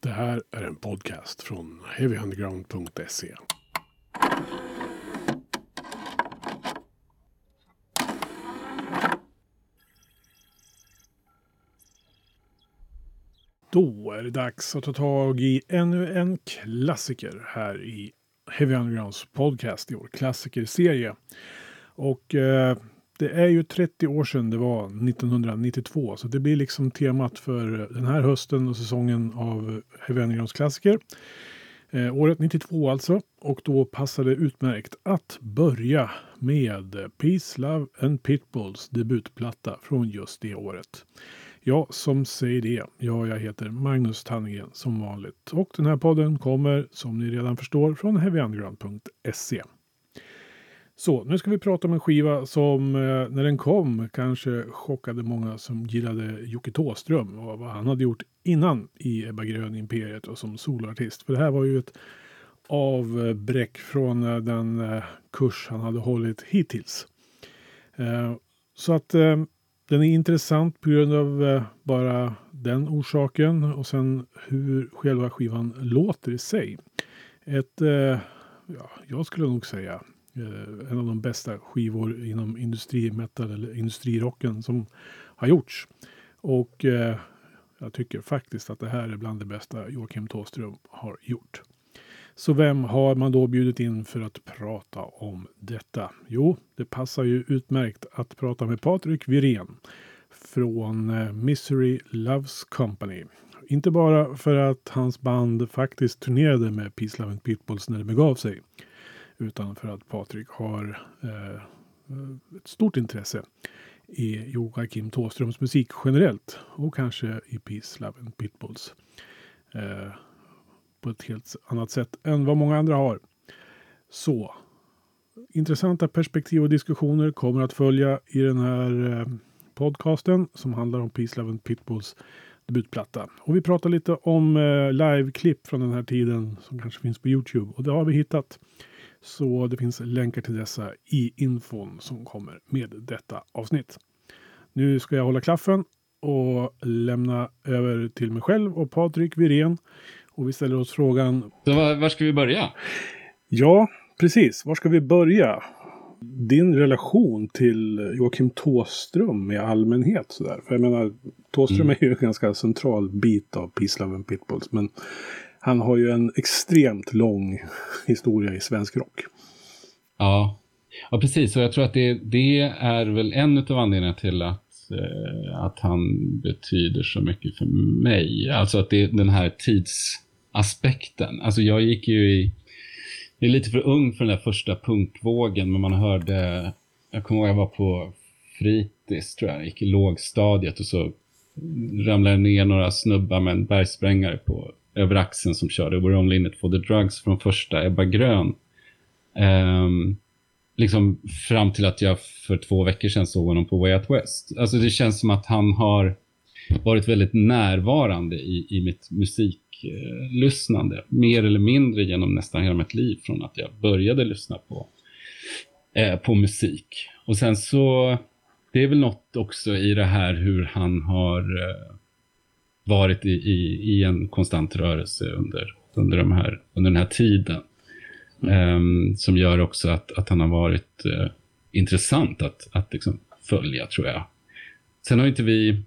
Det här är en podcast från heavyunderground.se. Då är det dags att ta tag i ännu en klassiker här i Heavy Undergrounds podcast i vår klassikerserie. Och eh, det är ju 30 år sedan det var 1992, så det blir liksom temat för den här hösten och säsongen av Heavy Undergrounds klassiker. Eh, året 92 alltså, och då passar det utmärkt att börja med Peace, Love and Pitbulls debutplatta från just det året. Ja, som säger det. Ja, jag heter Magnus Tannegren som vanligt. Och den här podden kommer, som ni redan förstår, från heavyunderground.se. Så, nu ska vi prata om en skiva som eh, när den kom kanske chockade många som gillade Jocke Thåström och vad han hade gjort innan i Ebba Grön Imperiet och som soloartist. För det här var ju ett avbräck från eh, den eh, kurs han hade hållit hittills. Eh, så att eh, den är intressant på grund av eh, bara den orsaken och sen hur själva skivan låter i sig. Ett, ja, jag skulle nog säga Eh, en av de bästa skivor inom industrimetal eller industrirocken som har gjorts. Och eh, jag tycker faktiskt att det här är bland det bästa Joakim Thåström har gjort. Så vem har man då bjudit in för att prata om detta? Jo, det passar ju utmärkt att prata med Patrik Wirén från eh, Misery Loves Company. Inte bara för att hans band faktiskt turnerade med Peace Love and Pitbulls när det begav sig utan för att Patrik har eh, ett stort intresse i Joakim Thåströms musik generellt och kanske i Peace, Love and Pitbulls. Eh, på ett helt annat sätt än vad många andra har. Så intressanta perspektiv och diskussioner kommer att följa i den här eh, podcasten som handlar om Peace, Love and Pitbulls debutplatta. Och vi pratar lite om eh, liveklipp från den här tiden som kanske finns på Youtube och det har vi hittat. Så det finns länkar till dessa i infon som kommer med detta avsnitt. Nu ska jag hålla klaffen och lämna över till mig själv och Patrik Wirén. Och vi ställer oss frågan. Så var, var ska vi börja? Ja, precis. Var ska vi börja? Din relation till Joakim Tåström i allmänhet sådär. För jag menar, Tåström mm. är ju en ganska central bit av Peace, Love and Pitbulls. Men han har ju en extremt lång historia i svensk rock. Ja, ja precis. Och jag tror att det, det är väl en av anledningarna till att, eh, att han betyder så mycket för mig. Alltså att det är den här tidsaspekten. Alltså jag gick ju i... Jag är lite för ung för den där första punkvågen, men man hörde... Jag kommer ihåg jag var på fritids, tror jag. jag gick i lågstadiet och så ramlade ner några snubbar med en bergsprängare på över axeln som körde We're only in it for the drugs från första Ebba Grön. Um, liksom fram till att jag för två veckor sedan såg honom på Way Out West. Alltså det känns som att han har varit väldigt närvarande i, i mitt musiklyssnande. Mer eller mindre genom nästan hela mitt liv från att jag började lyssna på, eh, på musik. Och sen så, det är väl något också i det här hur han har eh, varit i, i, i, en konstant rörelse under, under, de här, under den här tiden. Mm. Um, som gör också att, att han har varit uh, intressant att, att liksom följa, tror jag. Sen har inte vi...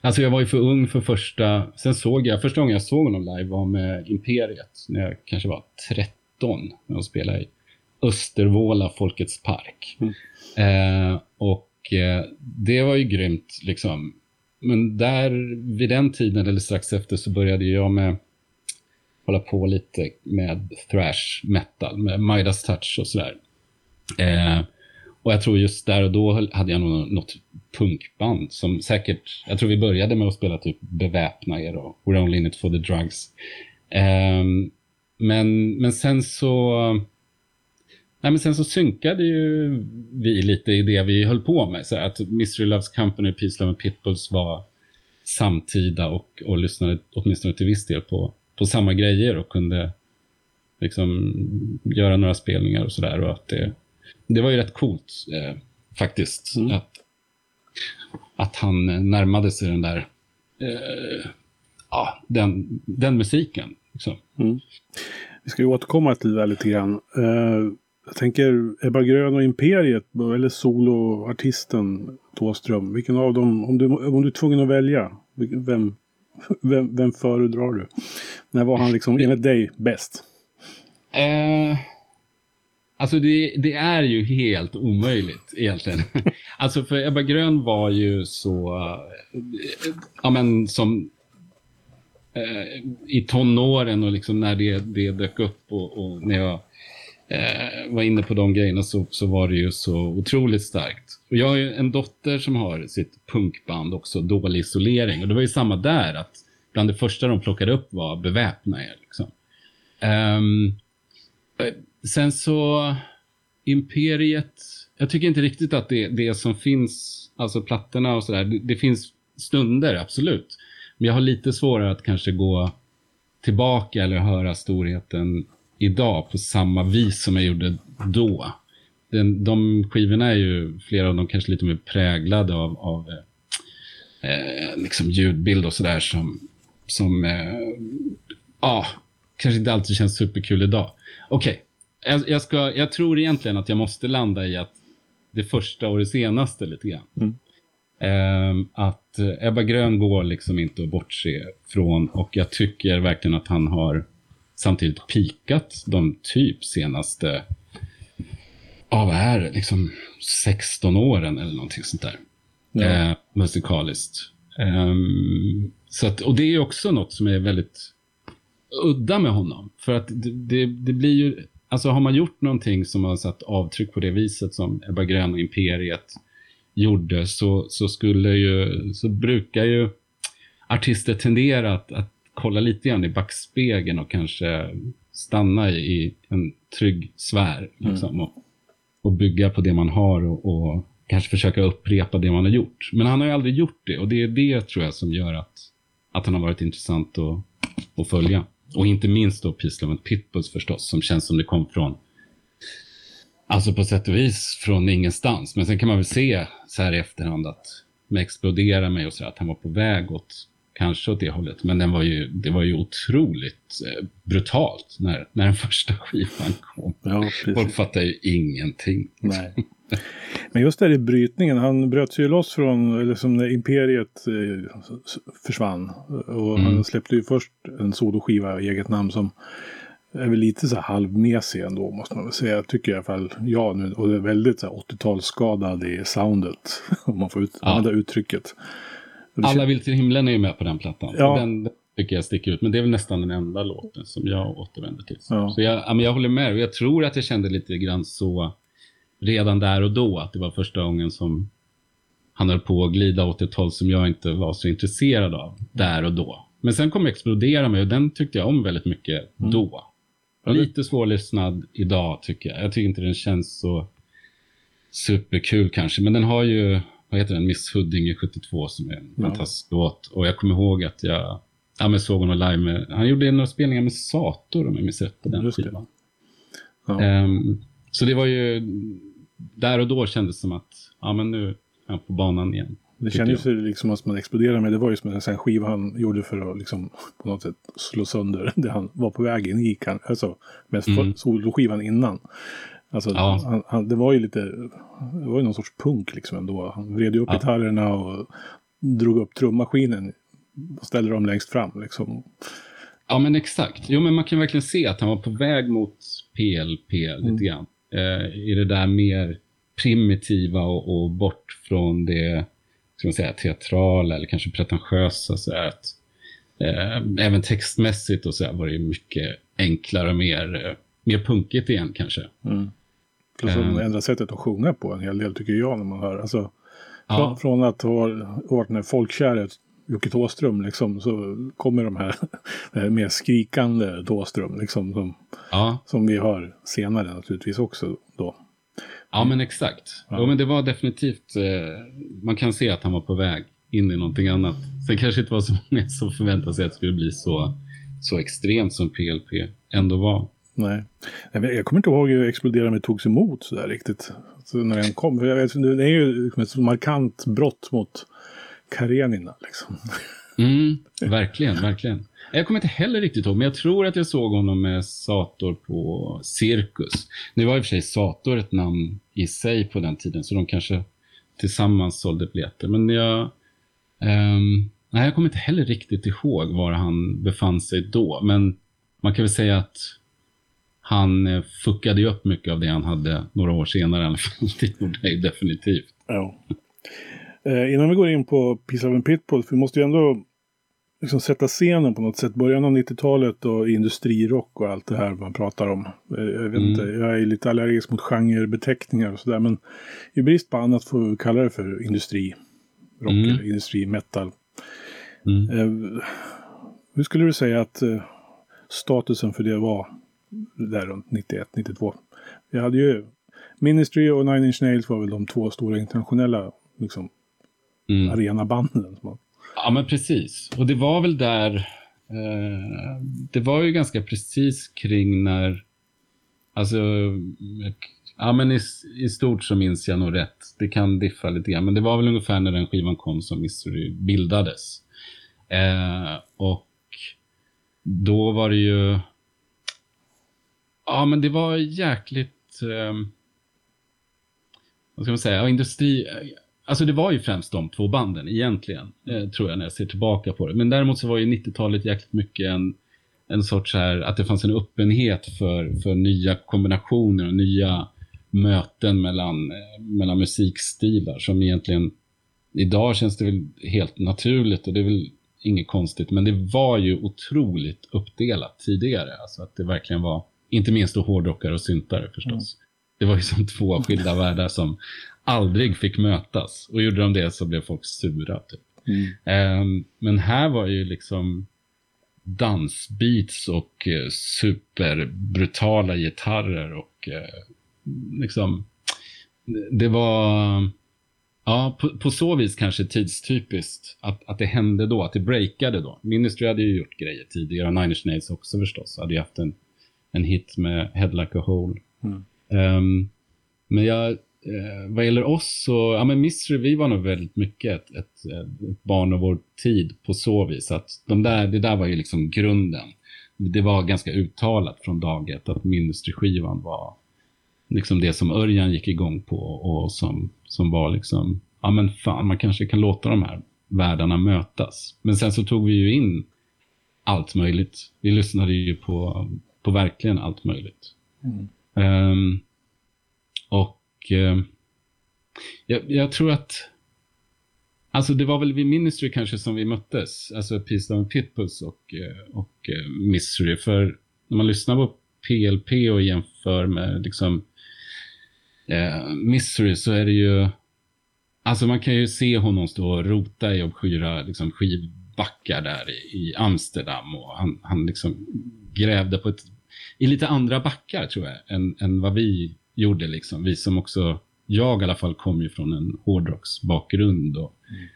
Alltså jag var ju för ung för första... Sen såg jag, första gången jag såg honom live var med Imperiet, när jag kanske var 13, när de spelade i Östervåla Folkets Park. Mm. Uh, och uh, det var ju grymt, liksom men där, vid den tiden eller strax efter så började jag med hålla på lite med thrash metal, med Midas touch och sådär. Eh, och jag tror just där och då hade jag nog något punkband som säkert, jag tror vi började med att spela typ Beväpna er och We're only in it for the drugs. Eh, men, men sen så Nej, men sen så synkade ju vi lite i det vi höll på med. Så att Mystery Loves Company, Peace Love and Pitbulls var samtida och, och lyssnade åtminstone till viss del på, på samma grejer och kunde liksom göra några spelningar och sådär. Och att det, det var ju rätt coolt eh, faktiskt. Mm. Att, att han närmade sig den där eh, ja, den, den musiken. Liksom. Mm. Vi ska ju återkomma till det där lite grann. Uh, jag tänker Ebba Grön och Imperiet, eller soloartisten Tåström. Vilken av dem, om du, om du är tvungen att välja, vem, vem, vem föredrar du? När var han liksom enligt dig bäst? Uh, alltså det, det, är ju helt omöjligt egentligen. alltså för Ebba Grön var ju så, eh, ja men som eh, i tonåren och liksom när det, det dök upp och, och när jag eh, var inne på de grejerna så, så var det ju så otroligt starkt. Och jag har ju en dotter som har sitt punkband också, Dålig isolering. Och det var ju samma där, att bland det första de plockade upp var Beväpna er. Liksom. Um, sen så, Imperiet, jag tycker inte riktigt att det, det som finns, alltså plattorna och sådär, det, det finns stunder, absolut. Men jag har lite svårare att kanske gå tillbaka eller höra storheten idag på samma vis som jag gjorde då. Den, de skivorna är ju, flera av dem kanske lite mer präglade av, av eh, liksom ljudbild och sådär som, som eh, ja, kanske inte alltid känns superkul idag. Okej, okay. jag, jag, jag tror egentligen att jag måste landa i att det första och det senaste lite grann. Mm. Eh, att Ebba Grön går liksom inte att bortse från och jag tycker verkligen att han har samtidigt pikat de typ senaste, ja vad är det, liksom 16 åren eller någonting sånt där. Ja. Eh, musikaliskt. Um, så att, och det är också något som är väldigt udda med honom. För att det, det, det, blir ju, alltså har man gjort någonting som har satt avtryck på det viset som Ebba Grön och Imperiet gjorde så, så skulle ju, så brukar ju artister tendera att, att kolla lite grann i backspegeln och kanske stanna i en trygg sfär. Mm. Liksom, mm. och, och, bygga på det man har och, och, kanske försöka upprepa det man har gjort. Men han har ju aldrig gjort det och det är det tror jag som gör att, att han har varit intressant att, att följa. Och inte minst då Peace Love Pitbulls förstås, som känns som det kom från Alltså på sätt och vis från ingenstans. Men sen kan man väl se så här i efterhand att med Explodera mig och så att han var på väg åt kanske åt det hållet. Men den var ju, det var ju otroligt eh, brutalt när, när den första skivan kom. Ja, Folk fattade ju ingenting. Nej. Men just där i brytningen, han bröt sig ju loss från, eller som när Imperiet eh, försvann. Och mm. han släppte ju först en soloskiva i eget namn som är väl lite så här halvmesig ändå måste man väl säga. Tycker i alla fall jag nu. Och det är väldigt 80-talsskadad i soundet. Om man får ut, ja. använda uttrycket. Alla vill till himlen är ju med på den plattan. Ja. Den, tycker jag sticker ut. Men det är väl nästan den enda låten som jag återvänder till. Ja. Så jag, ja, men jag håller med. Jag tror att jag kände lite grann så redan där och då. Att det var första gången som han höll på att glida åt ett håll som jag inte var så intresserad av där och då. Men sen kom Explodera mig och den tyckte jag om väldigt mycket mm. då. Lite svårlyssnad idag tycker jag. Jag tycker inte den känns så superkul kanske. Men den har ju vad heter den, Miss Huddinge 72 som är en ja. fantastisk låt. Och jag kommer ihåg att jag ja, men såg honom live med, han gjorde några spelningar med Sator om jag minns rätt på den skivan. Ja. Um, så det var ju, där och då kändes det som att, ja men nu är han på banan igen. Det kändes ju liksom att man exploderade med, det var ju som en skiva han gjorde för att liksom på något sätt slå sönder det han var på väg in i, alltså med mm. soloskivan innan. Alltså, ja. han, han, det var ju lite, det var ju någon sorts punk liksom ändå. Han vred ju upp ja. gitarrerna och drog upp trummaskinen och ställde dem längst fram liksom. Ja men exakt. Jo men man kan verkligen se att han var på väg mot PLP mm. lite grann. Eh, I det där mer primitiva och, och, bort från det ska man säga, teatrala eller kanske pretentiösa. Så att, eh, även textmässigt och så här var det mycket enklare och mer, eh, mer punkigt igen kanske. Mm. Plus att man ändrar sättet att sjunga på en hel del tycker jag när man hör. Alltså, ja. från, från, att ha varit den här folkkära Jocke Thåström liksom, så kommer de här, mer skrikande Thåström liksom, som, ja. som vi hör senare naturligtvis också då. Ja men exakt. Ja. ja men det var definitivt, eh, man kan se att han var på väg in i någonting annat. Sen kanske inte var så många som förväntade sig att det skulle bli så, så extremt som PLP ändå var. Nej. Jag kommer inte ihåg hur Explodera mig togs emot så där riktigt. Så när den kom. jag vet, det är ju liksom ett så markant brott mot Karenina. Liksom. Mm, verkligen, verkligen. Jag kommer inte heller riktigt ihåg, men jag tror att jag såg honom med Sator på Cirkus. Nu var i och för sig Sator ett namn i sig på den tiden, så de kanske tillsammans sålde biljetter. Men jag... Um, nej, jag kommer inte heller riktigt ihåg var han befann sig då. Men man kan väl säga att han eh, fuckade ju upp mycket av det han hade några år senare i alla fall. Det gjorde han definitivt. Ja. Eh, innan vi går in på Peace of Pitbull, för vi måste ju ändå liksom sätta scenen på något sätt. Början av 90-talet och industrirock och allt det här man pratar om. Eh, jag vet mm. inte, jag är lite allergisk mot genrebeteckningar och sådär. Men i brist på annat får vi kalla det för industrirock mm. eller industrimetal. Mm. Eh, hur skulle du säga att eh, statusen för det var där runt 91-92? Vi hade ju Ministry och Nine Inch Nails var väl de två stora internationella liksom, mm. arenabanden. Ja, men precis. Och det var väl där... Eh, det var ju ganska precis kring när... Alltså... Ja, men i, i stort så minns jag nog rätt. Det kan diffa lite grann. Men det var väl ungefär när den skivan kom som Mystery bildades. Eh, och då var det ju... Ja, men det var jäkligt... Eh, vad ska man säga? Industri... Alltså det var ju främst de två banden egentligen, eh, tror jag när jag ser tillbaka på det. Men däremot så var ju 90-talet jäkligt mycket en, en sorts här, att det fanns en öppenhet för, för nya kombinationer och nya möten mellan, eh, mellan musikstilar som egentligen idag känns det väl helt naturligt och det är väl inget konstigt. Men det var ju otroligt uppdelat tidigare. Alltså att det verkligen var, inte minst då hårdrockare och syntare förstås. Mm. Det var ju som två skilda världar som aldrig fick mötas. Och gjorde de det så blev folk sura. Typ. Mm. Um, men här var ju liksom dansbeats och uh, superbrutala gitarrer och uh, liksom det var ja, på, på, så vis kanske tidstypiskt att, att det hände då, att det breakade då. Ministry hade ju gjort grejer tidigare och Nine Inch Nails också förstås. Hade ju haft en, en hit med Head Like a Hole. Mm. Um, men jag, eh, vad gäller oss så, ja men Mystery, vi var nog väldigt mycket ett, ett, ett, barn av vår tid på så vis att de där, det där var ju liksom grunden. Det var ganska uttalat från dag ett att Ministry-skivan var liksom det som Örjan gick igång på och som, som var liksom, ja men fan, man kanske kan låta de här världarna mötas. Men sen så tog vi ju in allt möjligt. Vi lyssnade ju på, på verkligen allt möjligt. Mm. Um, och eh, jag, jag, tror att Alltså det var väl vid Ministry kanske som vi möttes, alltså Peace Down Pitbulls och, eh, och eh, Mystery. För när man lyssnar på PLP och jämför med liksom eh, Mystery så är det ju, alltså man kan ju se honom stå och rota i obskyra liksom, skivbackar där i, i Amsterdam och han, han liksom grävde på ett, i lite andra backar tror jag, än, än vad vi gjorde. Liksom. Vi som också, jag i alla fall, kom ju från en hårdrocksbakgrund och, mm.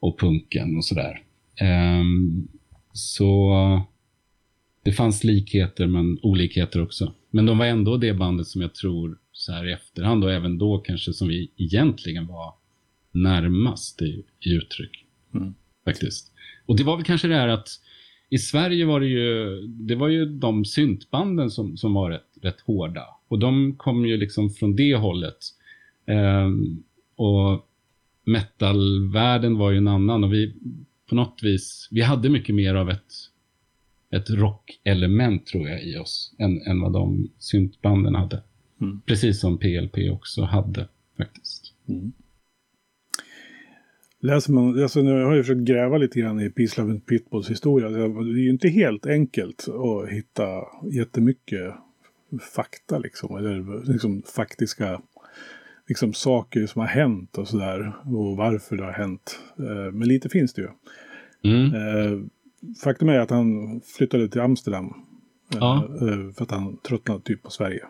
och punken och sådär. Um, så det fanns likheter men olikheter också. Men de var ändå det bandet som jag tror så här i efterhand och även då kanske som vi egentligen var närmast i, i uttryck. Mm. Faktiskt. Och det var väl kanske det här att i Sverige var det ju, det var ju de syntbanden som, som var rätt, rätt hårda. Och de kom ju liksom från det hållet. Um, och metalvärlden var ju en annan och vi på något vis, vi hade mycket mer av ett, ett rockelement tror jag i oss än, än vad de syntbanden hade. Mm. Precis som PLP också hade faktiskt. Mm. Läser man, alltså nu har jag försökt gräva lite grann i Peace and Pitbulls historia. Det är ju inte helt enkelt att hitta jättemycket fakta liksom. Eller liksom faktiska liksom, saker som har hänt och sådär. Och varför det har hänt. Eh, men lite finns det ju. Mm. Eh, faktum är att han flyttade till Amsterdam. Eh, ja. För att han tröttnade typ på Sverige.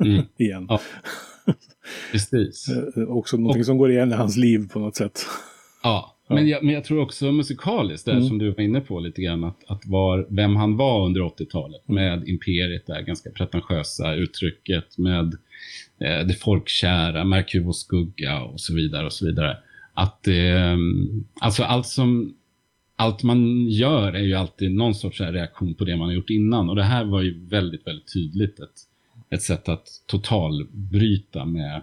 Mm. igen. Ja. Precis. Också någonting och, som går igen i hans liv på något sätt. Ja, men jag, men jag tror också musikaliskt, där mm. som du var inne på lite grann, att, att var, vem han var under 80-talet mm. med Imperiet, där ganska pretentiösa uttrycket, med eh, det folkkära, Merkur och skugga och så vidare och så vidare. Att eh, alltså allt som allt man gör är ju alltid någon sorts reaktion på det man har gjort innan. Och det här var ju väldigt, väldigt tydligt ett, ett sätt att totalbryta med,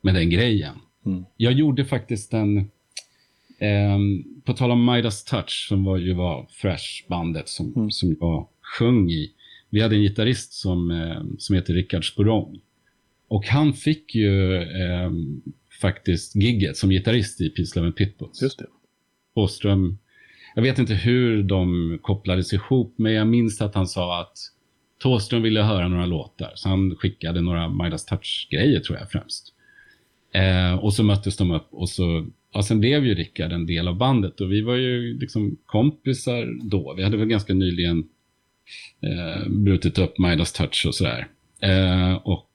med den grejen. Mm. Jag gjorde faktiskt en, eh, på tal om Midas Touch, som var ju var Thrash-bandet som, mm. som jag sjöng i. Vi hade en gitarrist som, eh, som heter Rickard Sporong. Och han fick ju eh, faktiskt gigget som gitarrist i Peace Love and Pitbulls. Just det. Åström, jag vet inte hur de kopplades ihop, men jag minns att han sa att Tåström ville höra några låtar, så han skickade några Midas Touch-grejer tror jag främst. Eh, och så möttes de upp och så, ja, sen blev ju Rickard en del av bandet och vi var ju liksom kompisar då. Vi hade väl ganska nyligen eh, brutit upp Midas Touch och sådär. Eh, och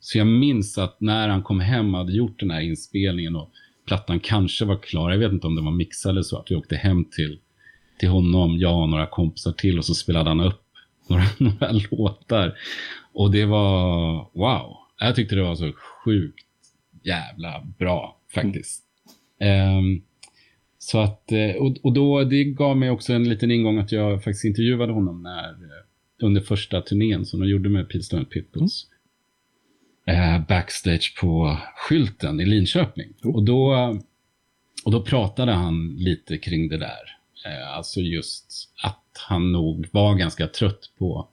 så jag minns att när han kom hem och hade gjort den här inspelningen och plattan kanske var klar, jag vet inte om den var mixad eller så, att vi åkte hem till, till honom, jag och några kompisar till och så spelade han upp några, några låtar. Och det var, wow, jag tyckte det var så sjukt jävla bra faktiskt. Um, så att, eh, och, och då, det gav mig också en liten ingång att jag faktiskt intervjuade honom när, eh, under första turnén som de gjorde med Pilstone Pitbulls. Mm. Eh, backstage på skylten i Linköping. Mm. Och, då, och då pratade han lite kring det där. Alltså just att han nog var ganska trött på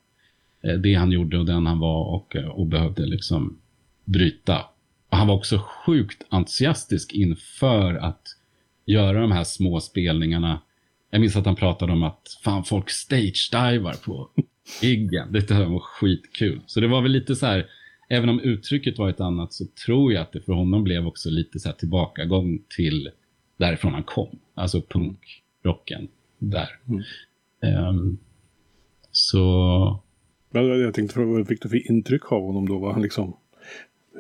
det han gjorde och den han var och, och behövde liksom bryta. Han var också sjukt entusiastisk inför att göra de här små spelningarna. Jag minns att han pratade om att fan folk stage-divar på giggen. Det var skitkul. Så det var väl lite så här, även om uttrycket var ett annat så tror jag att det för honom blev också lite så här tillbakagång till därifrån han kom. Alltså punkrocken där. Mm. Um, så... Jag tänkte fråga, vad fick du för intryck av honom då? Var han liksom,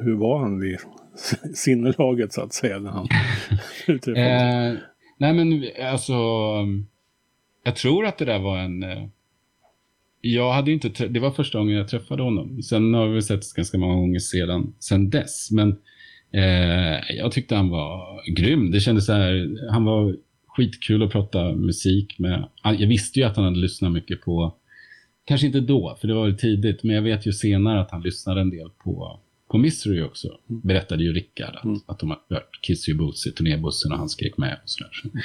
hur var han vid sinnelaget så att säga när han eh, Nej men alltså, jag tror att det där var en... Eh, jag hade inte, det var första gången jag träffade honom. Sen har vi sett ganska många gånger sedan, sedan dess. Men eh, jag tyckte han var grym. Det kändes så här, han var skitkul att prata musik med. Jag visste ju att han hade lyssnat mycket på, kanske inte då, för det var tidigt, men jag vet ju senare att han lyssnade en del på på Misery också mm. berättade ju Rickard att, mm. att de har hört Kiss Your Boots i turnébussen och han skrek med och sådär. Så.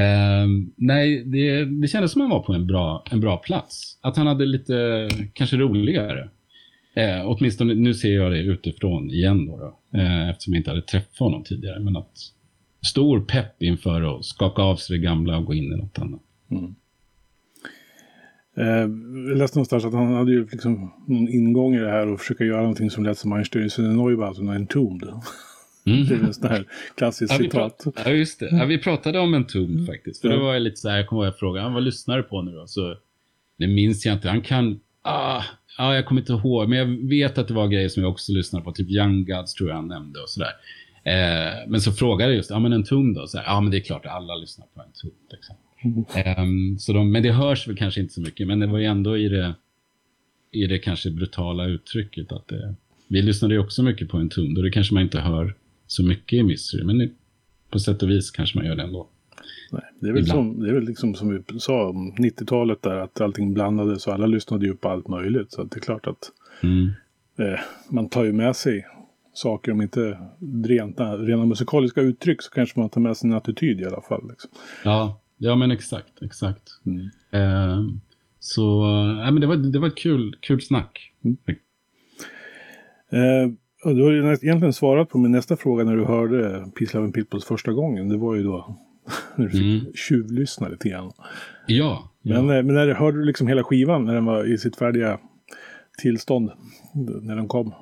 Uh, nej, det, det kändes som att han var på en bra, en bra plats. Att han hade lite, kanske roligare. Uh, åtminstone, nu ser jag det utifrån igen då, då uh, eftersom jag inte hade träffat honom tidigare. Men att stor pepp inför att skaka av sig det gamla och gå in i något annat. Mm. Eh, jag läste någonstans att han hade ju liksom någon ingång i det här och försöka göra någonting som lät som Einstein Neubauten och Entombed. Mm. det är en sån här klassisk ja, citat. Ja, just det. Ja, vi pratade om Entombed mm. faktiskt. För ja. då var jag lite så här, jag kommer ihåg jag frågade, vad lyssnar du på nu då? Så, det minns jag inte. Han kan, ah, ja, jag kommer inte ihåg. Men jag vet att det var grejer som jag också lyssnade på. Typ Young Gods tror jag han nämnde och sådär. Eh, men så frågade jag just, ja men Entombed då? Ja men det är klart, alla lyssnar på Entombed. Liksom. Um, så de, men det hörs väl kanske inte så mycket, men det var ju ändå i det, i det kanske brutala uttrycket att det, vi lyssnade ju också mycket på en ton och det kanske man inte hör så mycket i Misery, men på sätt och vis kanske man gör det ändå. Nej, det, är väl som, det är väl liksom som vi sa om 90-talet där att allting blandades och alla lyssnade ju på allt möjligt. Så det är klart att mm. eh, man tar ju med sig saker, om inte rena, rena musikaliska uttryck så kanske man tar med sig en attityd i alla fall. Liksom. Ja, Ja, men exakt, exakt. Mm. Eh, så äh, men det, var, det var ett kul, kul snack. Mm. Eh, du har ju egentligen svarat på min nästa fråga när du hörde Peace Love and Pitbulls första gången. Det var ju då när du fick mm. tjuvlyssna lite grann. Ja. Men, ja. Eh, men när hörde du liksom hela skivan när den var i sitt färdiga tillstånd? När den kom?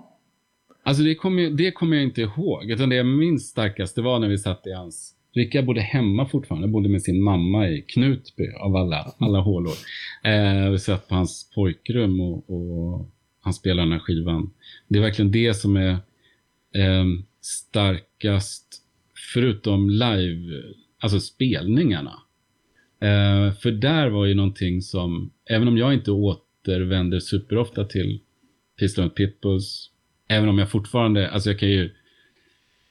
Alltså det kommer det kom jag inte ihåg. Utan det jag minns starkast det var när vi satt i hans Rickard bodde hemma fortfarande, bodde med sin mamma i Knutby av alla, alla hålor. Eh, vi satt på hans pojkrum och, och han spelade den här skivan. Det är verkligen det som är eh, starkast, förutom live, alltså spelningarna. Eh, för där var ju någonting som, även om jag inte återvänder superofta till Pistol Pitbulls, även om jag fortfarande, alltså jag kan ju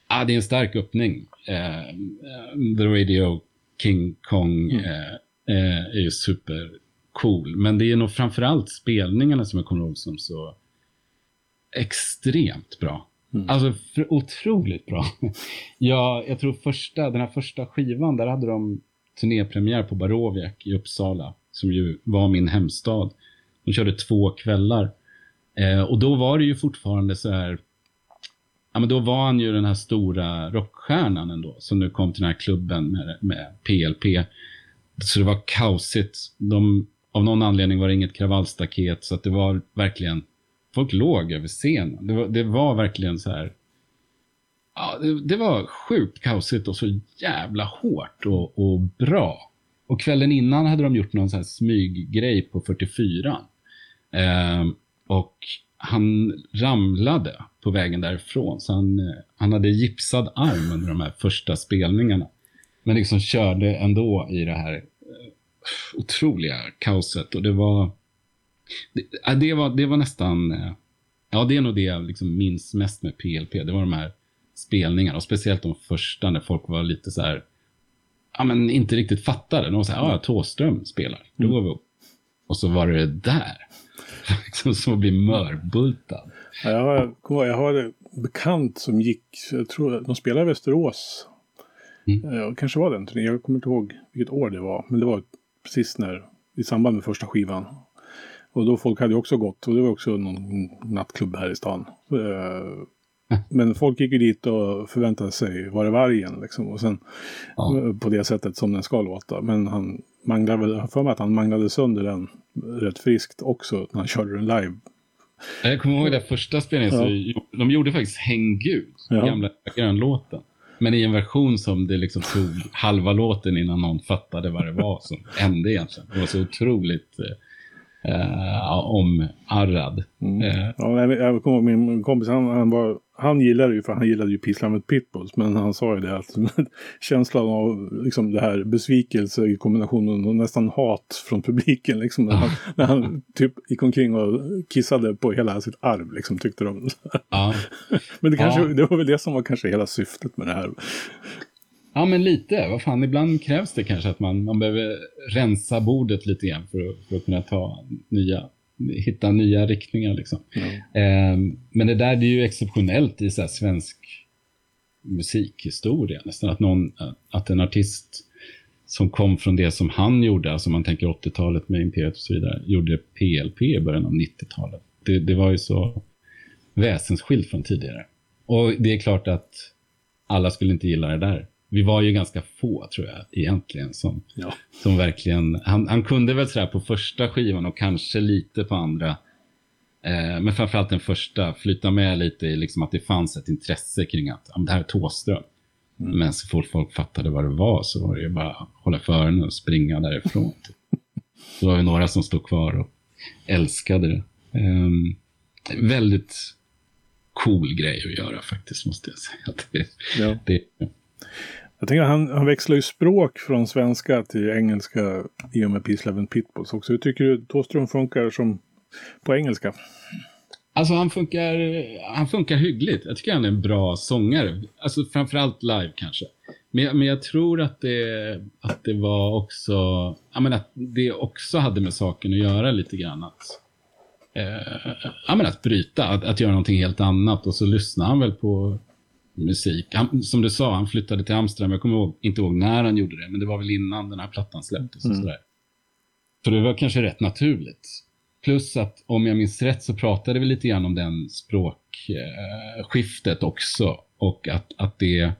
Ja, det är en stark öppning. Uh, The Radio, King Kong, mm. uh, eh, är ju supercool. Men det är nog framförallt spelningarna som jag kommer ihåg som så extremt bra. Mm. Alltså otroligt bra. ja, jag tror första, den här första skivan, där hade de turnépremiär på Baroviak i Uppsala, som ju var min hemstad. De körde två kvällar. Eh, och då var det ju fortfarande så här, ja men då var han ju den här stora rockstjärnan ändå, som nu kom till den här klubben med, med PLP. Så det var kaosigt. De, av någon anledning var det inget kravallstaket, så att det var verkligen folk låg över scenen. Det var, det var verkligen så här. Ja, det, det, var sjukt kaosigt och så jävla hårt och, och, bra. Och kvällen innan hade de gjort någon sån här smyggrej på 44. Eh, och han ramlade på vägen därifrån. Så han, han hade gipsad arm under de här första spelningarna. Men liksom körde ändå i det här eh, otroliga kaoset. Och det var det, det, var, det var nästan... Eh, ja, det är nog det jag liksom minns mest med PLP. Det var de här spelningarna. Och speciellt de första när folk var lite så här... Ja, men inte riktigt fattade. De var så här, ja, Tåström spelar. Då mm. går vi upp. Och så var det där. liksom som att bli mörbultad. Ja, jag, har, jag har en bekant som gick, jag tror de spelade i Västerås. Mm. Ja, kanske var den turnén, jag kommer inte ihåg vilket år det var. Men det var precis när, i samband med första skivan. Och då folk hade också gått och det var också någon nattklubb här i stan. Eh, men folk gick ju dit och förväntade sig, var det vargen liksom? Och sen ja. Eh, på det sättet som den ska låta. Men han manglade väl, för mig att han manglade sönder den rätt friskt också när han körde den live. Jag kommer ihåg den första spelningen, ja. de gjorde faktiskt Häng Gud, ja. gamla grönlåten. Men i en version som det liksom tog halva låten innan någon fattade vad det var som hände egentligen. Det var så otroligt eh, eh, om Arrad. Mm. Eh. Ja, jag, jag kommer min kompis, han, han, var, han gillade ju, för han gillade ju Pissla Pitbulls, men han sa ju det att känslan av liksom, det här besvikelse i kombinationen och nästan hat från publiken, liksom, när, han, när han typ gick omkring och kissade på hela sitt arv, liksom, tyckte de. Ja. men det, kanske, ja. det var väl det som var kanske hela syftet med det här. Ja, men lite. Vad fan, ibland krävs det kanske att man, man behöver rensa bordet lite grann för att, för att kunna ta nya, hitta nya riktningar. Liksom. Mm. Eh, men det där det är ju exceptionellt i så svensk musikhistoria. Nästan att, någon, att en artist som kom från det som han gjorde, alltså man tänker 80-talet med Imperiet och så vidare, gjorde PLP i början av 90-talet. Det, det var ju så väsensskilt från tidigare. Och det är klart att alla skulle inte gilla det där vi var ju ganska få tror jag egentligen som, ja. som verkligen, han, han kunde väl sådär på första skivan och kanske lite på andra. Eh, men framförallt den första, flytta med lite i liksom att det fanns ett intresse kring att det här är Tåström. Mm. Men så fort folk fattade vad det var så var det ju bara att hålla för öronen och springa därifrån. Så var det några som stod kvar och älskade det. Eh, väldigt cool grej att göra faktiskt, måste jag säga. Det, ja. det, jag tänker han, han växlar ju språk från svenska till engelska i och med Peace, Love and Pitbulls också. Hur tycker du Thåström funkar som på engelska? Alltså han funkar, han funkar hyggligt. Jag tycker han är en bra sångare. Alltså framförallt live kanske. Men, men jag tror att det, att det var också, jag menar, att det också hade med saken att göra lite grann. Att, eh, jag menar, att bryta, att, att göra någonting helt annat. Och så lyssnar han väl på musik. Han, som du sa, han flyttade till Amsterdam. Jag kommer ihåg, inte ihåg när han gjorde det, men det var väl innan den här plattan släpptes. Mm. Sådär. Så det var kanske rätt naturligt. Plus att om jag minns rätt så pratade vi lite grann om den språkskiftet eh, också. Och att, att det... Eh,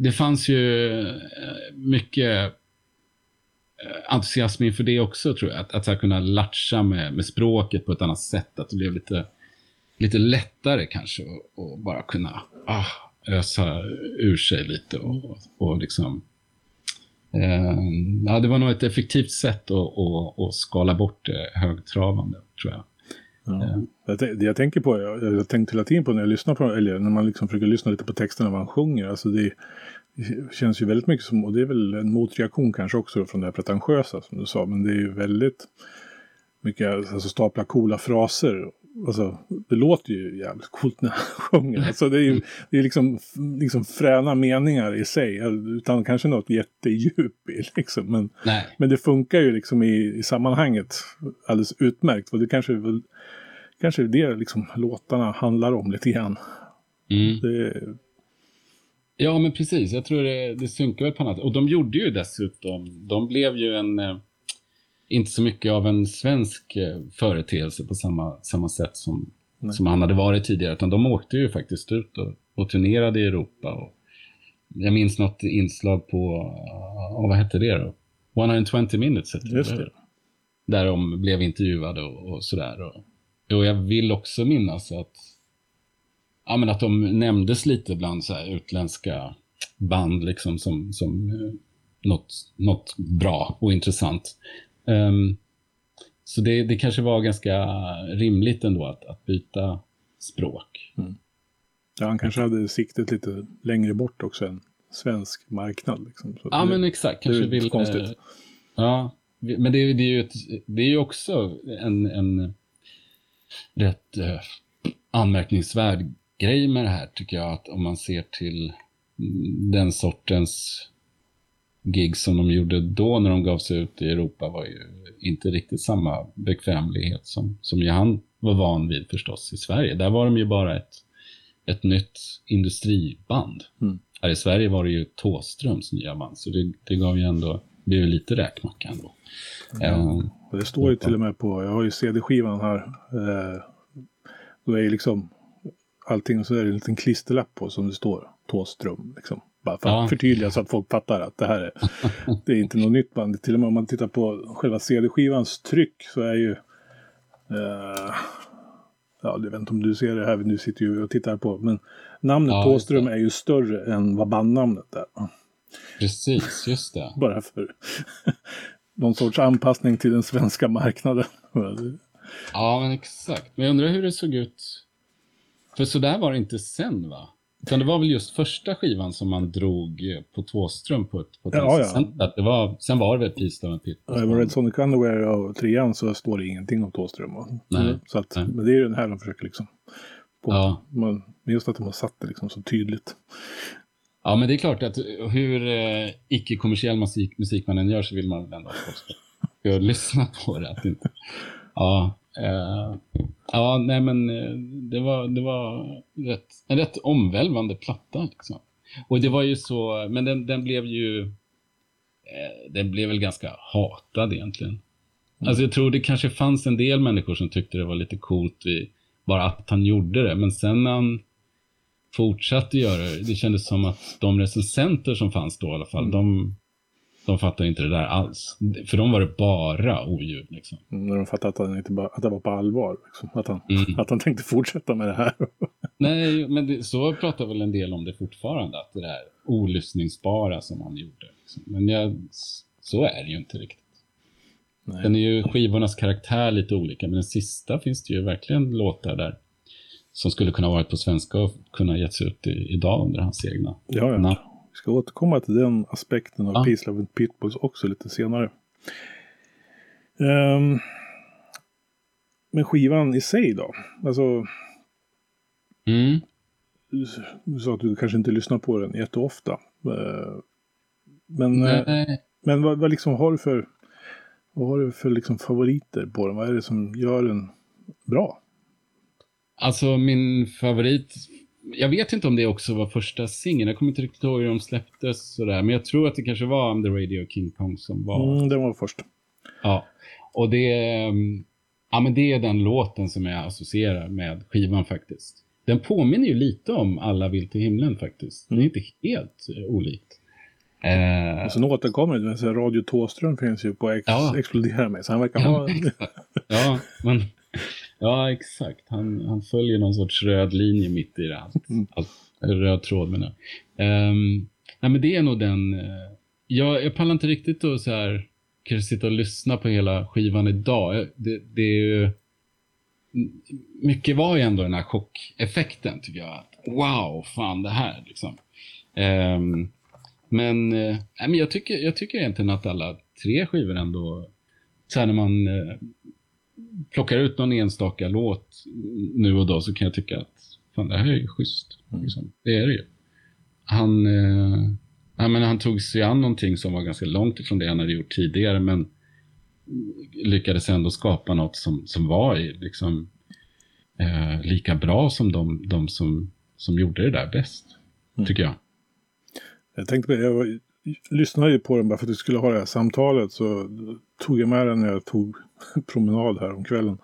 det fanns ju eh, mycket eh, entusiasm inför det också tror jag. Att, att kunna latcha med, med språket på ett annat sätt. Att det blev lite lite lättare kanske att bara kunna ah, ösa ur sig lite och, och liksom eh, ja, det var nog ett effektivt sätt att, att, att skala bort det högtravande, tror jag. Ja. Eh. Det jag tänker på, jag, jag tänkte hela tiden på när jag lyssnar på, eller när man liksom försöker lyssna lite på texterna vad han sjunger, alltså det, det känns ju väldigt mycket som, och det är väl en motreaktion kanske också från det här pretentiösa som du sa, men det är ju väldigt mycket, alltså stapla coola fraser Alltså, det låter ju jävligt coolt när han sjunger. Alltså, det är ju det är liksom, liksom fräna meningar i sig. Utan kanske något jättedjup i liksom. Men, Nej. men det funkar ju liksom i, i sammanhanget alldeles utmärkt. Och det kanske är väl, kanske är det liksom låtarna handlar om lite grann. Mm. Det, Ja, men precis. Jag tror det, det synkar väl på något Och de gjorde ju dessutom, de blev ju en, eh, inte så mycket av en svensk eh, företeelse på samma, samma sätt som, som han hade varit tidigare. Utan de åkte ju faktiskt ut och, och turnerade i Europa. Och jag minns något inslag på, oh, vad hette det då? 120 minutes hette Just det. Där de blev intervjuade och, och sådär. Och, och jag vill också minnas att ja, men att de nämndes lite bland så här utländska band liksom som, som eh, något, något bra och intressant. Um, så det, det kanske var ganska rimligt ändå att, att byta språk. ja, han kanske hade siktet lite längre bort också än svensk marknad. Liksom. Så Ja, det- men exakt. det är Kanske vill... konstigt. eh, Ja, men det, det, är ju ett, det är ju också en, en rätt eh, anmärkningsvärd grej med det här, tycker jag. Att om man ser till mm, den sortens gig som de gjorde då när de gav sig ut i Europa var ju inte riktigt samma bekvämlighet som, som han var van vid förstås i Sverige. Där var de ju bara ett, ett nytt industriband. Mm. Här i Sverige var det ju Tåströms nya band, så det, det gav ju ändå, det blev ju lite räkmacka ändå. Eh, Och det står ju till och med på, jag har ju CD-skivan här. Eh, då är ju liksom allting och så är det en liten klisterlapp på som det står Tåström. Liksom. Bara för att Ja. förtydliga så att folk fattar att det här är, det är inte något nytt band. Till och med om man tittar på själva CD-skivans tryck så är ju eh, Ja, jag vet inte om du ser det här, du sitter ju och tittar på. Men namnet Ja, det. är ju större än vad bandnamnet är. precis, just det. Bara för någon sorts anpassning till den svenska marknaden. Ja, men exakt. Men jag undrar hur det såg ut. För så där var det inte sen, va? Utan det var väl just första skivan som man drog på Tvåström på ett, på ett Ja, ja. Sen, att det var, sen var det väl Peace Love Pit. Ja, men Red Sonic Underwear och trean så står det ingenting om Thåström. va? Nej, Så att, nej. Men det är ju den här de försöker liksom. På, Ja. man, men just att de har satt det liksom så tydligt. Ja, men det är klart att hur eh, icke-kommersiell musik, musik man än gör så vill man väl ändå ska lyssna på det. Att inte, ja, eh, ja, nej men eh, det var, det var rätt, en rätt omvälvande platta. Liksom. Och det var ju så, men den, den blev ju, eh, den blev väl ganska hatad egentligen. Alltså jag tror det kanske fanns en del människor som tyckte det var lite coolt i, bara att han gjorde det. Men sen när han fortsatte göra det, det kändes som att de recensenter som fanns då i alla fall, de, de fattade inte det där alls. För de var det bara oljud liksom. Mm, När de fattade att, han inte bara, att det var på allvar. Liksom. Att, han, Mm. att han tänkte fortsätta med det här. Nej, men det, så pratar väl en del om det fortfarande, att det där olyssningsbara som han gjorde. Liksom. Men jag, så är det ju inte riktigt. Nej. Den är ju skivornas karaktär lite olika, men den sista finns det ju verkligen låtar där som skulle kunna varit på svenska och kunna getts ut i, idag under hans egna Ja, ja. namn. Vi ska återkomma till den aspekten av Ja. Peace Love and Pitbulls också lite senare. Ehm, men skivan i sig då? Alltså, Mm. du, sa att du kanske inte lyssnar på den jätteofta. Eh, men eh, Nej. men vad, vad liksom har du för, vad har du för liksom favoriter på den? Vad är det som gör den bra? Alltså min favorit, jag vet inte om det också var första singeln, jag kommer inte riktigt ihåg hur de släpptes sådär, men jag tror att det kanske var I'm the Radio King Kong som var, Mm, den var först. ja. Och det, ehm, ja men det är den låten som jag associerar med skivan faktiskt. Den påminner ju lite om Alla vill till himlen faktiskt. Det är inte helt eh, olikt. Eh, Och sen återkommer det, men Radio Tåström finns ju på Ex- Ja. Explodera mig. Så han verkar ha... Ja, men, ja exakt. Han, han följer någon sorts röd linje mitt i det. Allt, Mm. allt, eller röd tråd menar jag. Um, nej, men det är nog den... eh, jag, jag pallar inte riktigt att så här, kanske sitta och lyssna på hela skivan idag. Det, det är ju... Mycket var ju ändå den här chockeffekten tycker jag. Att, wow, fan det här liksom. Ehm, men, nej, men jag, tycker, jag tycker egentligen att alla tre skivor ändå, så här när man eh, plockar ut någon enstaka låt nu och då så kan jag tycka att fan, det här är ju schysst. Mm. Liksom. Det är det ju. Han, eh, ja, men han tog sig an någonting som var ganska långt ifrån det han hade gjort tidigare, men lyckades ändå skapa något som, som var liksom, eh, lika bra som de, de som, som gjorde det där bäst, Mm. tycker jag. Jag tänkte på det, jag var, lyssnade ju på den bara för att vi skulle ha det här samtalet. Så tog jag med den när jag tog promenad här om kvällen.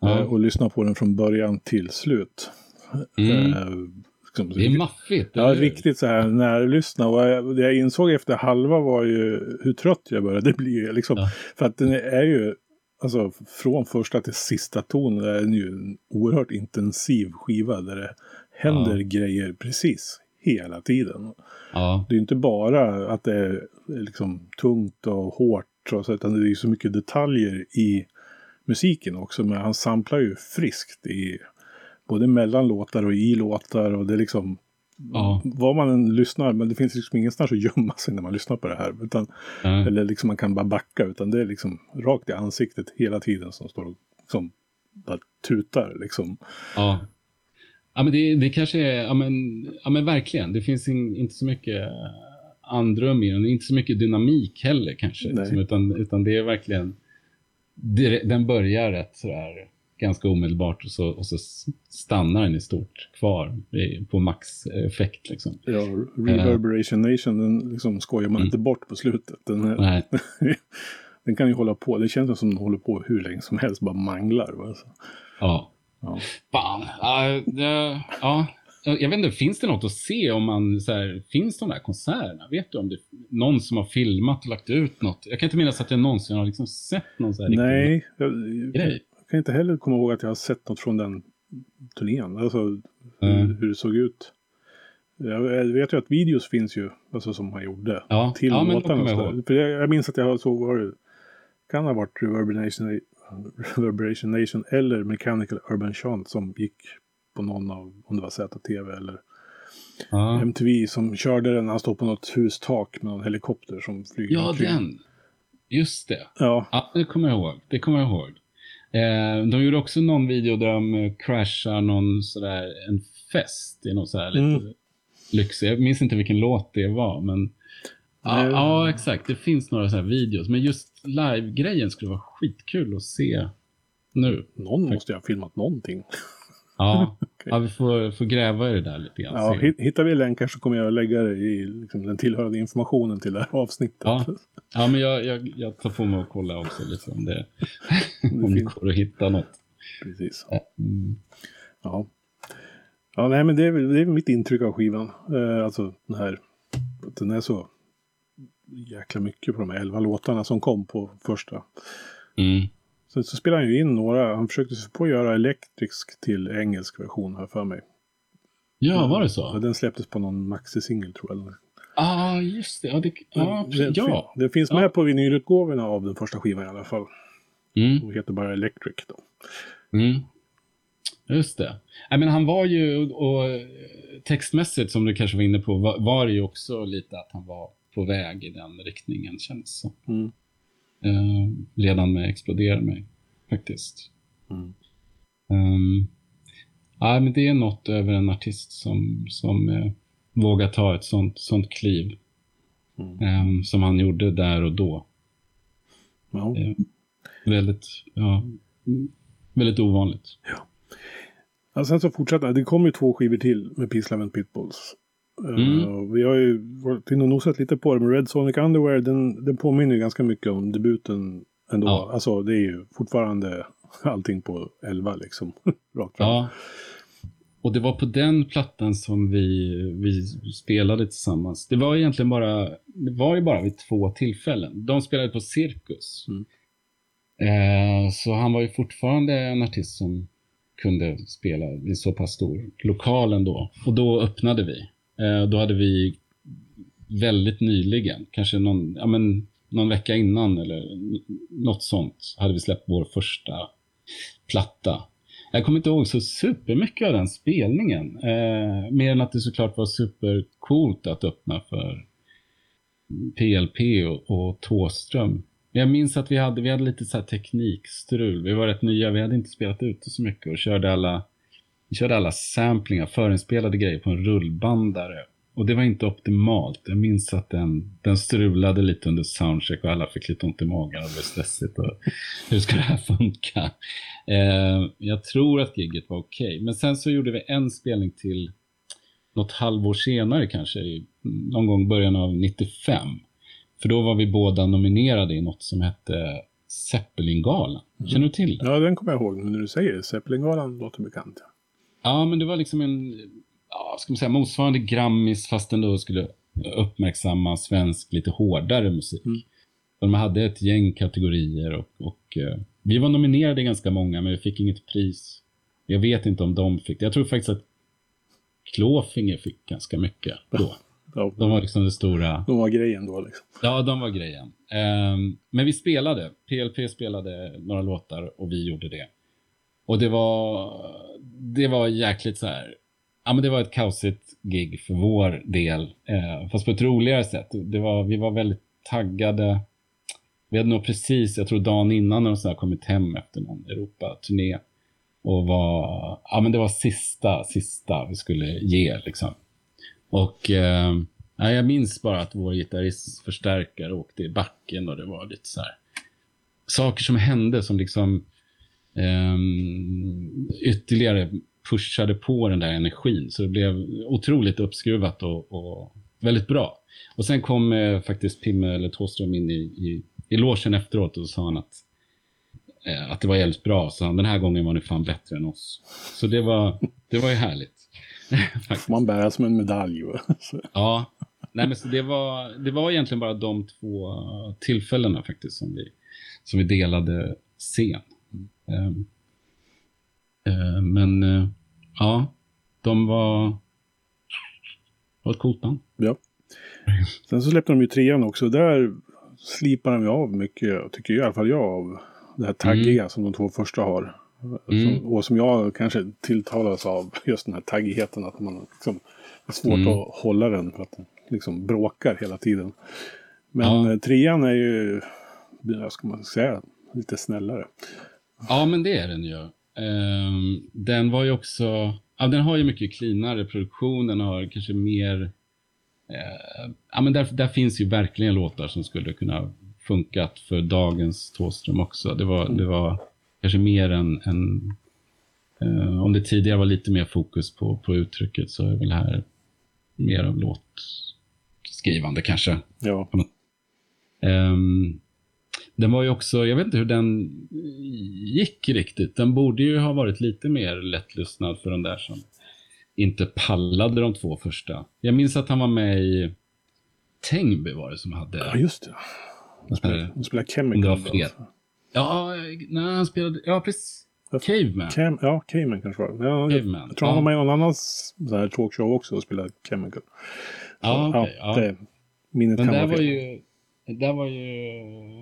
Ja. Eh, Och lyssnade på den från början till slut. Mm. Eh, liksom, Det är maffigt. Ja, riktigt så här närlyssna. Och jag- det jag insåg efter halva var ju hur trött jag började bli. Liksom. Ja. För att den är ju, alltså från första till sista ton, är den ju en oerhört intensiv skiva där det händer Ja. grejer precis hela tiden. Ja, Det är inte bara att det är liksom tungt och hårt, och så, utan det är ju så mycket detaljer i musiken också. Men han samplar ju friskt i både mellan låtar och i låtar. Och det är liksom, Ja. vad man än lyssnar, men det finns liksom ingenstans att gömma sig när man lyssnar på det här. Utan, ja. Eller liksom man kan bara backa, utan det är liksom rakt i ansiktet hela tiden som står och som bara tutar liksom. Ja. Ja, men det, det kanske är, ja men, ja men verkligen, det finns in, inte så mycket andrum i den, inte så mycket dynamik heller kanske, liksom, utan, utan det är verkligen, det, den börjar rätt sådär ganska omedelbart och så, och så stannar den i stort kvar i- på maxeffekt liksom. Ja, Reverberation Nation, den liksom skojar man Mm. inte bort på slutet. Den, är, Nej, den kan ju hålla på, det känns som den håller på hur länge som helst, bara manglar. Va? Så, ja. Ja. Fan, ja, det, ja. Jag vet inte, finns det något att se om man, så här, finns de där konserterna? Vet du om det är någon som har filmat och lagt ut något? Jag kan inte minnas att jag någonsin har liksom sett någon så här Nej, jag, grej. jag kan inte heller komma ihåg att jag har sett något från den turnén. Alltså hur, Mm. hur det såg ut. Jag vet ju att videos finns ju, alltså som han gjorde. Ja, till ja men låtarna. jag jag, jag minns att jag har så var det, kan ha varit Reverberation, Reverberation Nation eller Mechanical Urban Chant som gick på någon av, om det var ZTV eller Ja, MTV som körde den när han stod på något hustak med någon helikopter som flyger ja omkring. den. Just det. Ja, Ja, det kommer jag ihåg. Det kommer jag ihåg. Eh, de gjorde också någon video där de eh, crashar någon sådär, en fest i någon sådär lite Mm. lyxig. Jag minns inte vilken låt det var, men ja, ja exakt. Det finns några sådana videos. Men just live-grejen skulle vara skitkul att se nu. någon måste ju ha filmat någonting. Ja, ja vi får, får gräva i det där lite grann. Ja, se. hittar vi länkar så kommer jag lägga det i liksom, den tillhörande informationen till det här avsnittet. Ja. Ja, men jag, jag, jag tar på mig att kolla också lite om det, om det går att hitta något. Precis. Mm. Ja. Ja, nej, men det är, det är mitt intryck av skivan. Eh, alltså den här, den är så jäkla mycket på de här elva låtarna som kom på första. Mm. Sen så spelade han ju in några, han försökte sig på att göra elektrisk till engelsk version här för mig. Ja, var det Ja, så? den släpptes på någon maxi-singel tror jag. Ja, ah, just det. Ja, det, ja, det, precis. ja. det finns Ja. med på vinylutgåvorna av den första skivan i alla fall. Mm. Och heter bara Electric då. Mm. Just det. Nej, men han var ju, och textmässigt som du kanske var inne på, var, var det ju också lite att han var på väg i den riktningen känns som. Mm. Eh, redan med Explodera mig, faktiskt. Mm. Um, ja, men det är något över en artist som, som eh, vågar ta ett sånt, sånt kliv. Mm. Ehm, som han gjorde där och då. Ja. Eh, väldigt, ja, väldigt ovanligt. Ja, sen så fortsatte. Det kom ju två skivor till med Peace, Love and Pitbulls. Eh, Mm. och vi har ju varit inne och nosat lite på det. Men Red Sonic Underwear den, den påminner ju ganska mycket om debuten ändå. Ja. Alltså det är ju fortfarande allting på 11 liksom. Rakt fram. Ja. Och det var på den plattan som vi, vi spelade tillsammans. Det var egentligen bara, det var ju bara vid två tillfällen. De spelade på Cirkus. Mm. Eh, så han var ju fortfarande en artist som kunde spela i så pass stor lokal ändå. Och då öppnade vi. Eh, då hade vi väldigt nyligen, kanske någon, ja, men, någon vecka innan eller något sånt, hade vi släppt vår första platta. Jag kommer inte ihåg så supermycket av den spelningen. Eh, mer än att det såklart var supercoolt att öppna för PLP och, och Tåström. Jag minns att vi hade, vi hade lite så här teknikstrul. Vi var rätt nya, vi hade inte spelat ute så mycket och körde alla, vi körde alla samplingar, förinspelade grejer på en rullbandare. Och det var inte optimalt. Jag minns att den, den strulade lite under soundcheck och alla fick lite ont i magen och det blev stressigt. Och hur ska det här funka? Eh, jag tror att giget var okej. Okay. Men sen så gjorde vi en spelning till något halvår senare kanske, någon gång början av 95. För då var vi båda nominerade i något som hette Zeppelingalan. Mm. Känner du till det? Ja, den kommer jag ihåg. Men när du säger det, Zeppelingalan låter bekant. Ja ja, men det var liksom en, ja, ska man säga, motsvarande Grammis fast den då skulle uppmärksamma svensk lite hårdare musik. Mm. De hade ett gäng kategorier och, och uh, vi var nominerade ganska många men vi fick inget pris. Jag vet inte om de fick det. Jag tror faktiskt att Klåfinger fick ganska mycket då. De var liksom det stora. De var grejen då liksom. Ja, de var grejen. Um, men vi spelade. PLP spelade några låtar och vi gjorde det. Och det var, det var jäkligt så här. Ja, men det var ett kaosigt gig för vår del. eh, fast på ett roligare sätt. Det var, vi var väldigt taggade. Vi hade nog precis, jag tror dagen innan, när de kommit hem efter någon Europa-turné. Och var, ja men det var sista, sista vi skulle ge liksom. Och eh, jag minns bara att vår gitarristförstärkare åkte i backen och det var lite så här saker som hände som liksom ytterligare pushade på den där energin. Så det blev otroligt uppskruvat och, och väldigt bra. Och sen kom eh, faktiskt Pimme eller Tåström in i, i, i logen efteråt och sa han att eh, att det var jävligt bra. Så den här gången var ni fan bättre än oss. Så det var, det var ju härligt. Man bär som en medalj. ja, nej men så det var, det var egentligen bara de två tillfällena faktiskt som vi, som vi delade scen. Um, uh, men uh, ja, de var, var ett coolt band. Ja. Sen så släppte de ju trean också. Där slipar de ju av mycket, tycker i alla fall jag, av det här taggiga mm. som de två första har. Mm. Som, och som jag kanske tilltalas av just den här taggigheten. Att man liksom, det är svårt mm. att hålla den för att den liksom bråkar hela tiden. Men ja. Eh, trean är ju, vad ska man säga, lite snällare. Ja, men det är den ju. Um, den var ju också, ja, den har ju mycket cleanare produktion, den har kanske mer, uh, ja men där, där finns ju verkligen låtar som skulle kunna funkat för dagens Tåström också. Det var, mm. det var kanske mer än, än eh, om det tidigare var lite mer fokus på, på uttrycket så är väl här mer av låtskrivande kanske. Ja. Um, den var ju också, jag vet inte hur den gick riktigt. Den borde ju ha varit lite mer lättlyssnad för den där som inte pallade de två första. Jag minns att han var med i Tengby var det som hade. Ja, just det. Han spelade, han spelade Chemical. Ja, nej, han spelade, ja precis. Caveman. Cam, ja, Caveman kanske var ja, Caveman. Jag tror han var med i någon annan så här talkshow också och spelade Chemical. Så, ja, okay, ja. Det, minnet men kan där vara var ju, där var ju,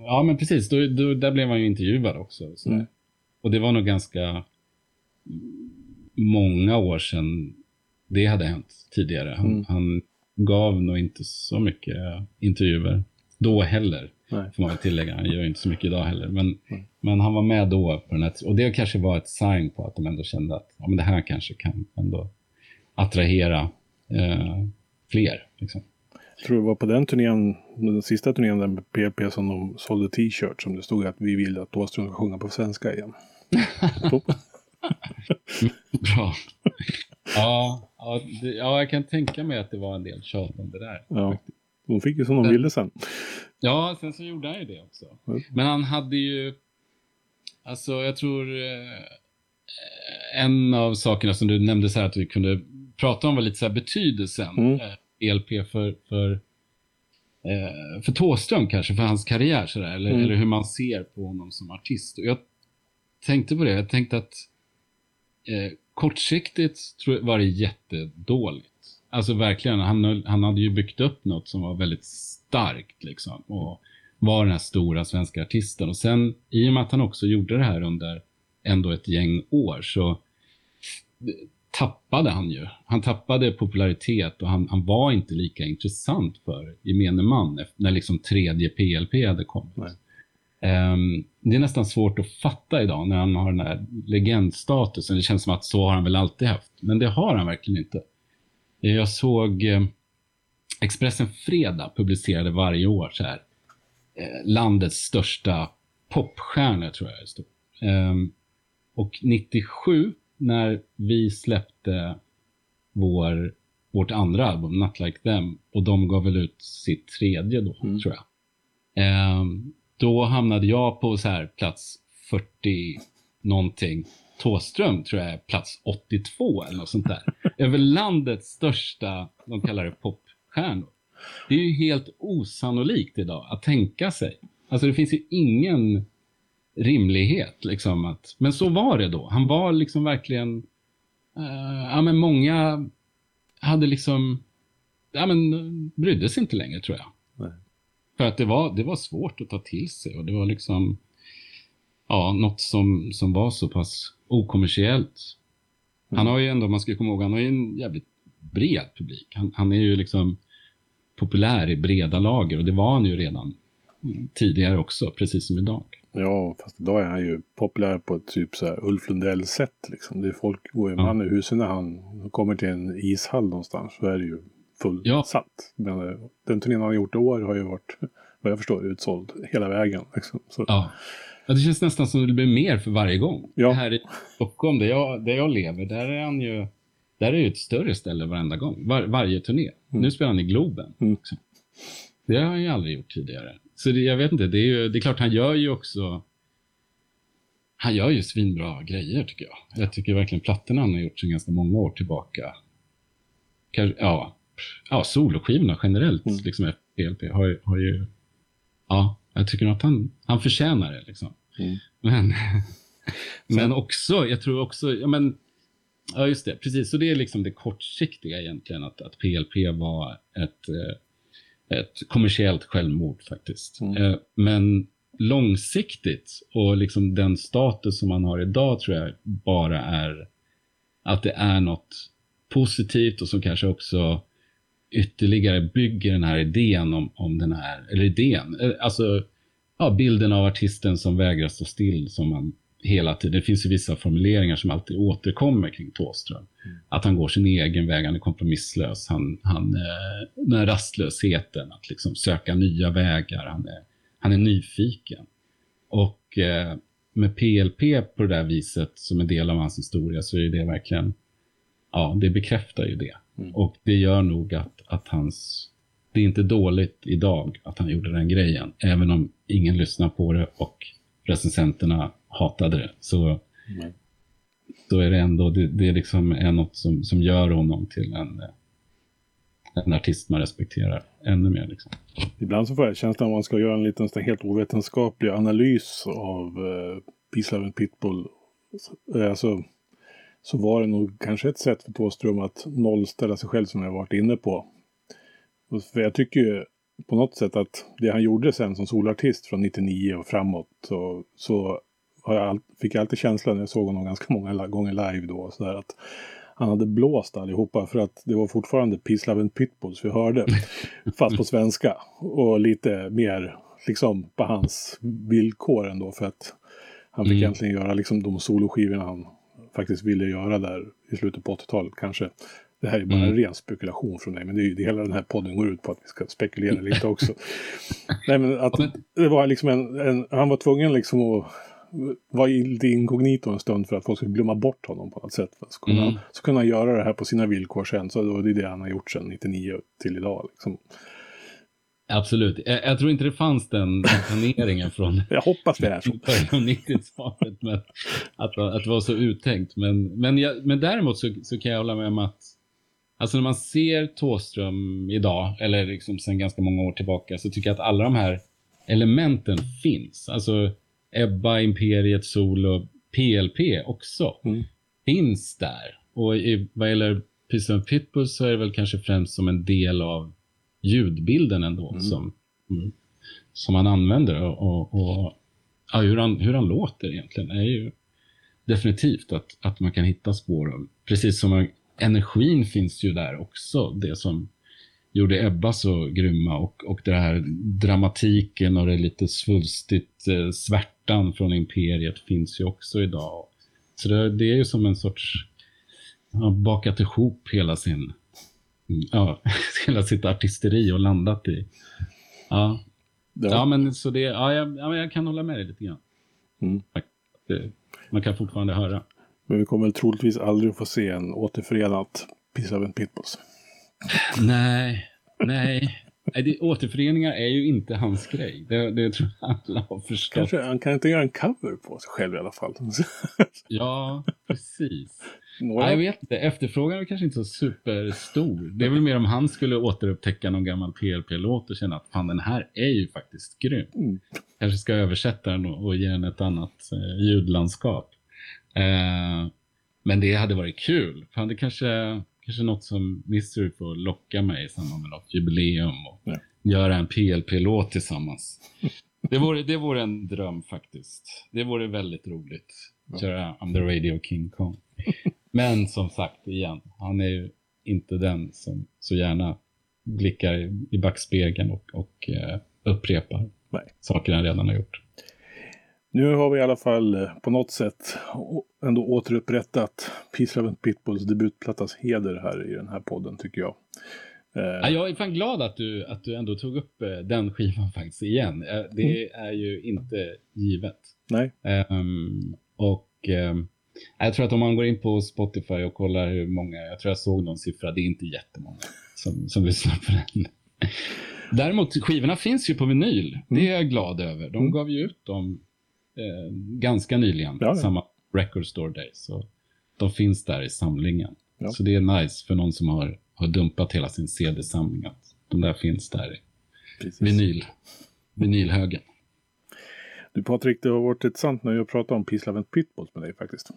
ja men precis, då, då, där blev han ju intervjuad också. Så. Mm. Och det var nog ganska många år sedan det hade hänt tidigare. Han, mm. han gav nog inte så mycket intervjuer då heller. Nej. Får man väl tillägga. Han gör inte så mycket idag heller. Men, men han var med då på den här, och det kanske var ett sign på att de ändå kände att ja, men det här kanske kan ändå attrahera eh, fler. Liksom. Tror det var på den turnén, den sista turnén där med PP som de sålde t-shirts som det stod att vi vill att Åström ska sjunga på svenska igen. Bra. Ja, ja, det, ja, jag kan tänka mig att det var en del tjat om det där. Ja. De fick ju som de ville sen. Ja, sen så gjorde han ju det också. Mm. Men han hade ju, alltså jag tror eh, en av sakerna som du nämnde så här att vi kunde prata om var lite så här betydelsen mm. Eh, ELP för, för, eh, för Tåström kanske, för hans karriär så där, eller, mm. eller hur man ser på honom som artist. Och jag tänkte på det, jag tänkte att eh, kortsiktigt tror jag var det jättedåligt. Alltså verkligen, han, han hade ju byggt upp något som var väldigt starkt liksom. Och var den här stora svenska artisten. Och sen i och med att han också gjorde det här under ändå ett gäng år så tappade han ju. Han tappade popularitet och han, han var inte lika intressant för gemene man när liksom tredje PLP hade kommit. Um, det är nästan svårt att fatta idag när han har den här legendstatusen. Det känns som att så har han väl alltid haft. Men det har han verkligen inte. Jag såg eh, Expressen Fredag publicerade varje år så här, eh, landets största popstjärnor tror jag det stod. Um, och 97 när vi släppte vår, vårt andra album, Not Like Them, och de gav väl ut sitt tredje då, mm. tror jag. Um, då hamnade jag på så här plats 40 någonting. Tåström tror jag är plats 82 eller något sånt där. Över landets största, de kallar det popstjärnor. Det är ju helt osannolikt idag att tänka sig. Alltså det finns ju ingen rimlighet liksom att, men så var det då. Han var liksom verkligen, uh, ja men många hade liksom, ja men brydde sig inte längre tror jag. Nej. För att det var, det var svårt att ta till sig och det var liksom ja, något som, som var så pass okommersiellt. Han har ju ändå, man ska komma ihåg, han har ju en jävligt bred publik. Han, han är ju liksom populär i breda lager och det var han ju redan tidigare också, precis som idag. Ja, fast idag är han ju populär på ett typ så här Ulf Lundell-sätt. Liksom. Det är folk går ju ja. man i huset när han kommer till en ishall någonstans. Så är det ju fullsatt. Ja. Men eh, den turnén han har gjort i år har ju varit, vad jag förstår, utsåld hela vägen. Liksom. Ja. ja, det känns nästan som det blir mer för varje gång. Ja. Här i Stockholm, där jag, där jag lever, där är han ju där är ju ett större ställe varenda gång. Var, varje turné. Mm. Nu spelar han i Globen. Mm. Det har han ju aldrig gjort tidigare. Så det, jag vet inte, det är ju, det är klart han gör ju också han gör ju svinbra grejer tycker jag. Jag tycker verkligen plattorna han har gjort sedan ganska många år tillbaka. Kanske, ja, ja, soloskivorna generellt, mm. liksom efter PLP, har, har ju... Ja, jag tycker att han, han förtjänar det. Liksom. Mm. Men, men också, jag tror också, ja men, ja just det, precis, så det är liksom det kortsiktiga egentligen, att, att PLP var ett, eh, ett kommersiellt självmord faktiskt. Mm. Eh, men långsiktigt och liksom den status som man har idag tror jag bara är att det är något positivt och som kanske också ytterligare bygger den här idén om, om den här, eller idén, eh, alltså ja, bilden av artisten som vägrar stå still som man hela tiden, det finns ju vissa formuleringar som alltid återkommer kring Tåström. Mm. Att han går sin egen väg, han är kompromisslös, han, han eh, den här rastlösheten, att liksom söka nya vägar, han är, han är nyfiken. Och eh, med PLP på det där viset som en del av hans historia så är det verkligen, ja, det bekräftar ju det. Mm. Och det gör nog att, att hans... Det är inte dåligt idag att han gjorde den grejen. Även om ingen lyssnar på det och recensenterna hatade det. Så, mm. så är det ändå, det, det liksom är något som, som gör honom till en, en artist man respekterar ännu mer. Liksom. Ibland så får jag känslan att man ska göra en liten helt ovetenskaplig analys av uh, Peace, Love and Pitbull. Alltså, så var det nog kanske ett sätt för Tåström att nollställa sig själv som jag varit inne på. För jag tycker ju på något sätt att det han gjorde sen som solartist från 99 och framåt så, så har jag, fick jag alltid känslan när jag såg honom ganska många gånger live då så där, att han hade blåst allihopa för att det var fortfarande Peace Love and Pitbulls vi hörde. fast på svenska. Och lite mer liksom på hans villkor ändå för att han fick mm. egentligen göra liksom de soloskivorna han faktiskt ville göra där i slutet på 80-talet kanske. Det här är bara mm. ren spekulation från mig, men det är ju det hela den här podden går ut på att vi ska spekulera lite också. Nej, men att det var liksom en, en, han var tvungen liksom att vara lite inkognito en stund för att folk skulle glömma bort honom på något sätt. Så kunde, mm. han, så kunde han göra det här på sina villkor sen, så det är det han har gjort sedan 99 till idag. Liksom. Absolut. Jag, jag, tror inte det fanns den planeringen från jag hoppas det är så. början av 90-talet. Men att, att det var så uttänkt. Men, men, jag, men däremot så, så kan jag hålla med om att alltså när man ser Tåström idag, eller liksom sedan ganska många år tillbaka, så tycker jag att alla de här elementen finns. Alltså Ebba, Imperiet, Solo, PLP också mm. finns där. Och i, vad gäller Peace and Pitbull så är det väl kanske främst som en del av ljudbilden ändå mm. som, mm, som han använder. Och, och, och ja, hur, han, hur han låter egentligen är ju definitivt att, att man kan hitta spår. Precis som energin finns ju där också. Det som gjorde Ebba så grymma. Och, och det här dramatiken och det lite svulstigt eh, svärtan från Imperiet finns ju också idag. Så det, det är ju som en sorts, han har bakat ihop hela sin, ja, hela sitt artisteri och landat i. Ja, ja. ja men så det, ja jag, ja, jag kan hålla med dig lite grann. Mm. Man kan fortfarande höra. Men vi kommer troligtvis aldrig få se en återförenat Peace Love and Pitbulls. Nej, nej. nej det, återföreningar är ju inte hans grej. Det, det tror jag alla har förstått. Kanske, han kan inte göra en cover på sig själv i alla fall. ja, precis. Några... jag vet inte. Efterfrågan är kanske inte så superstor. Det är väl mer om han skulle återupptäcka någon gammal PLP-låt och känna att fan den här är ju faktiskt grym. Mm. Kanske ska översätta den och, och ge den ett annat eh, ljudlandskap. Eh, men det hade varit kul. Fan, det kanske, kanske något som Mystery får locka mig i samband med något jubileum och ja. göra en PLP-låt tillsammans. Det vore, det vore en dröm faktiskt. Det vore väldigt roligt. Ja. Köra I'm the Radio King Kong. Men som sagt, igen, han är ju inte den som så gärna blickar i backspegeln och, och uh, upprepar Nej. saker han redan har gjort. Nu har vi i alla fall eh, på något sätt ändå återupprättat Peace Love Pitbulls debutplattas heder här i den här podden tycker jag. Eh, ja, jag är fan glad att du, att du ändå tog upp eh, den skivan faktiskt igen. Det mm. är ju inte givet. Nej. Um, och um, jag tror att om man går in på Spotify och kollar hur många, jag tror jag såg någon siffra, det är inte jättemånga som, som lyssnar på den. Däremot, skivorna finns ju på vinyl. Det är jag glad över. De mm. gav ju ut dem eh, ganska nyligen, ja, samma Record Store Day. Så de finns där i samlingen. Ja. Så det är nice för någon som har, har dumpat hela sin CD-samling att de där finns där i vinyl, vinylhögen. Du Patrik, det har varit ett sant nöje att prata om Peace Pitbulls med dig faktiskt.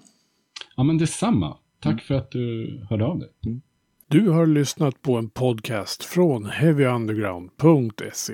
Ja men detsamma. Tack mm. för att du hörde av dig. Mm. Du har lyssnat på en podcast från heavyunderground.se.